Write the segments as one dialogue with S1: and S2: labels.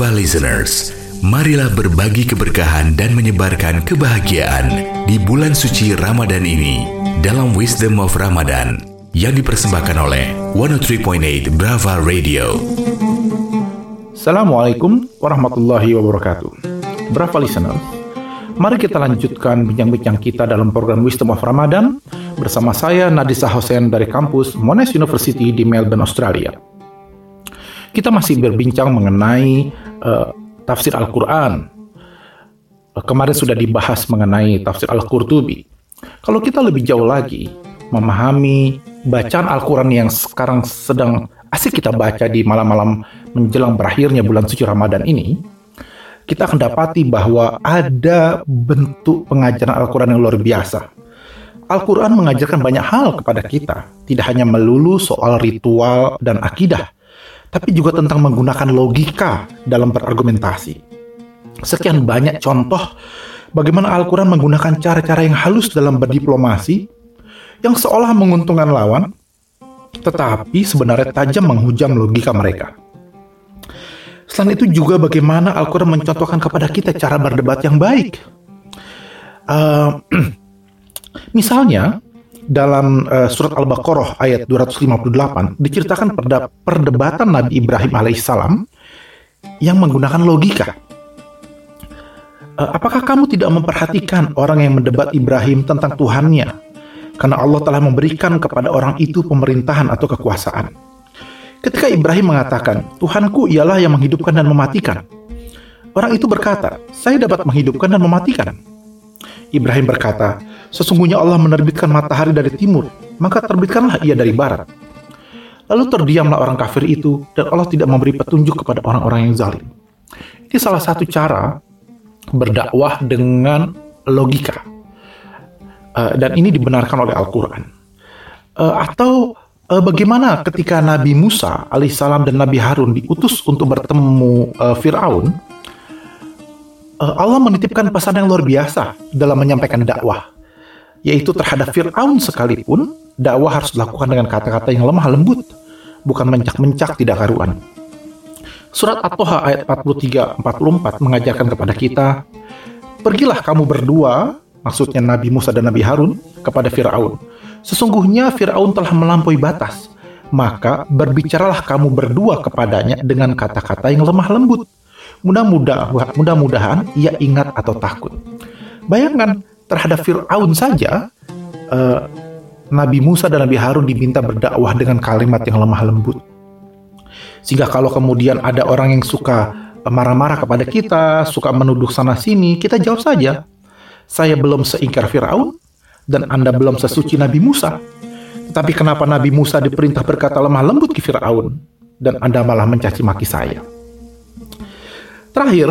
S1: Brava listeners, marilah berbagi keberkahan dan menyebarkan kebahagiaan di bulan suci Ramadan ini dalam Wisdom of Ramadan yang dipersembahkan oleh 103.8 Brava Radio.
S2: Assalamualaikum warahmatullahi wabarakatuh. Brava listeners, mari kita lanjutkan bincang-bincang kita dalam program Wisdom of Ramadan bersama saya Nadisa Hussein dari kampus Monash University di Melbourne, Australia. Kita masih berbincang mengenai uh, tafsir Al-Quran. Uh, kemarin sudah dibahas mengenai tafsir Al-Qurtubi. Kalau kita lebih jauh lagi, memahami bacaan Al-Quran yang sekarang sedang asik kita baca di malam-malam menjelang berakhirnya bulan suci Ramadan ini, kita akan dapati bahwa ada bentuk pengajaran Al-Quran yang luar biasa. Al-Quran mengajarkan banyak hal kepada kita, tidak hanya melulu soal ritual dan akidah, tapi juga tentang menggunakan logika dalam berargumentasi. Sekian banyak contoh bagaimana Al-Quran menggunakan cara-cara yang halus dalam berdiplomasi yang seolah menguntungkan lawan, tetapi sebenarnya tajam menghujam logika mereka. Selain itu juga bagaimana Al-Quran mencontohkan kepada kita cara berdebat yang baik. Uh, misalnya, dalam uh, surat Al-Baqarah ayat 258 diceritakan perdebatan Nabi Ibrahim alaihissalam yang menggunakan logika. Uh, apakah kamu tidak memperhatikan orang yang mendebat Ibrahim tentang Tuhannya? Karena Allah telah memberikan kepada orang itu pemerintahan atau kekuasaan. Ketika Ibrahim mengatakan, Tuhanku ialah yang menghidupkan dan mematikan. Orang itu berkata, saya dapat menghidupkan dan mematikan. Ibrahim berkata, Sesungguhnya Allah menerbitkan matahari dari timur, maka terbitkanlah ia dari barat. Lalu terdiamlah orang kafir itu, dan Allah tidak memberi petunjuk kepada orang-orang yang zalim. Ini salah satu cara berdakwah dengan logika. Uh, dan ini dibenarkan oleh Al-Quran. Uh, atau uh, bagaimana ketika Nabi Musa alaihissalam dan Nabi Harun diutus untuk bertemu Fir'aun, Allah menitipkan pesan yang luar biasa dalam menyampaikan dakwah yaitu terhadap Fir'aun sekalipun, dakwah harus dilakukan dengan kata-kata yang lemah lembut, bukan mencak-mencak tidak karuan. Surat At-Toha ayat 43-44 mengajarkan kepada kita, Pergilah kamu berdua, maksudnya Nabi Musa dan Nabi Harun, kepada Fir'aun. Sesungguhnya Fir'aun telah melampaui batas, maka berbicaralah kamu berdua kepadanya dengan kata-kata yang lemah lembut. Mudah-mudahan ia ingat atau takut. Bayangkan, terhadap Fir'aun saja, uh, Nabi Musa dan Nabi Harun diminta berdakwah dengan kalimat yang lemah lembut. Sehingga kalau kemudian ada orang yang suka marah-marah kepada kita, suka menuduh sana sini, kita jawab saja, saya belum seingkar Fir'aun dan Anda belum sesuci Nabi Musa. Tapi kenapa Nabi Musa diperintah berkata lemah lembut ke Fir'aun dan Anda malah mencaci maki saya? Terakhir,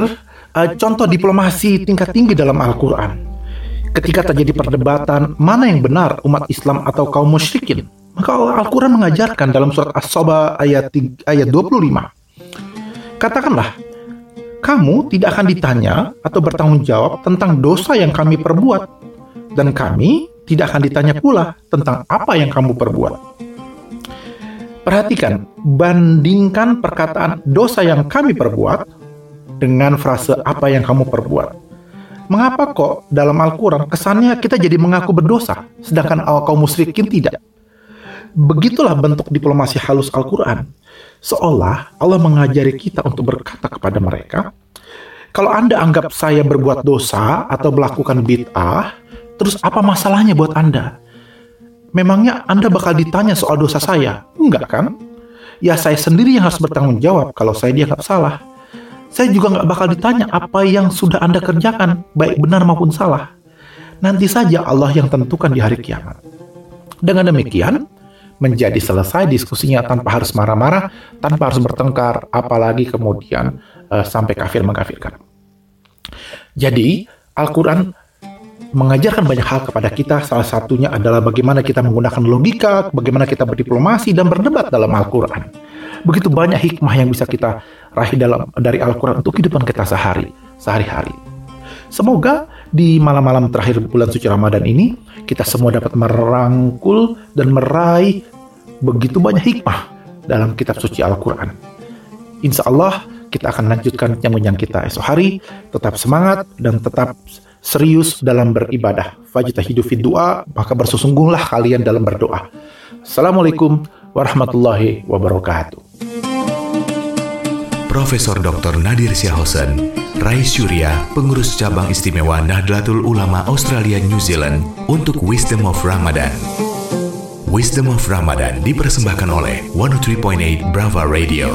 S2: uh, contoh diplomasi tingkat tinggi dalam Al-Quran ketika terjadi perdebatan mana yang benar umat Islam atau kaum musyrikin, maka Al-Quran mengajarkan dalam surat As-Saba ayat, ayat 25. Katakanlah, kamu tidak akan ditanya atau bertanggung jawab tentang dosa yang kami perbuat, dan kami tidak akan ditanya pula tentang apa yang kamu perbuat. Perhatikan, bandingkan perkataan dosa yang kami perbuat dengan frase apa yang kamu perbuat Mengapa kok dalam Al-Quran kesannya kita jadi mengaku berdosa, sedangkan awal kaum musyrikin tidak? Begitulah bentuk diplomasi halus Al-Quran. Seolah Allah mengajari kita untuk berkata kepada mereka, kalau Anda anggap saya berbuat dosa atau melakukan bid'ah, terus apa masalahnya buat Anda? Memangnya Anda bakal ditanya soal dosa saya? Enggak kan? Ya saya sendiri yang harus bertanggung jawab kalau saya dianggap salah saya juga nggak bakal ditanya apa yang sudah Anda kerjakan, baik benar maupun salah. Nanti saja Allah yang tentukan di hari kiamat. Dengan demikian, menjadi selesai diskusinya tanpa harus marah-marah, tanpa harus bertengkar, apalagi kemudian uh, sampai kafir mengkafirkan. Jadi, Al-Quran mengajarkan banyak hal kepada kita. Salah satunya adalah bagaimana kita menggunakan logika, bagaimana kita berdiplomasi dan berdebat dalam Al-Quran. Begitu banyak hikmah yang bisa kita raih dalam dari Al-Quran untuk kehidupan kita sehari, sehari-hari. Semoga di malam-malam terakhir bulan suci Ramadan ini kita semua dapat merangkul dan meraih begitu banyak hikmah dalam kitab suci Al-Quran. Insya Allah kita akan lanjutkan bincang-bincang kita esok hari. Tetap semangat dan tetap serius dalam beribadah. Fajtahidu fid doa, maka bersungguhlah kalian dalam berdoa. Assalamualaikum warahmatullahi wabarakatuh.
S1: Profesor Dr. Nadir Syahosen, Rais Syuria, pengurus cabang istimewa Nahdlatul Ulama Australia New Zealand untuk Wisdom of Ramadan. Wisdom of Ramadan dipersembahkan oleh 103.8 Brava Radio.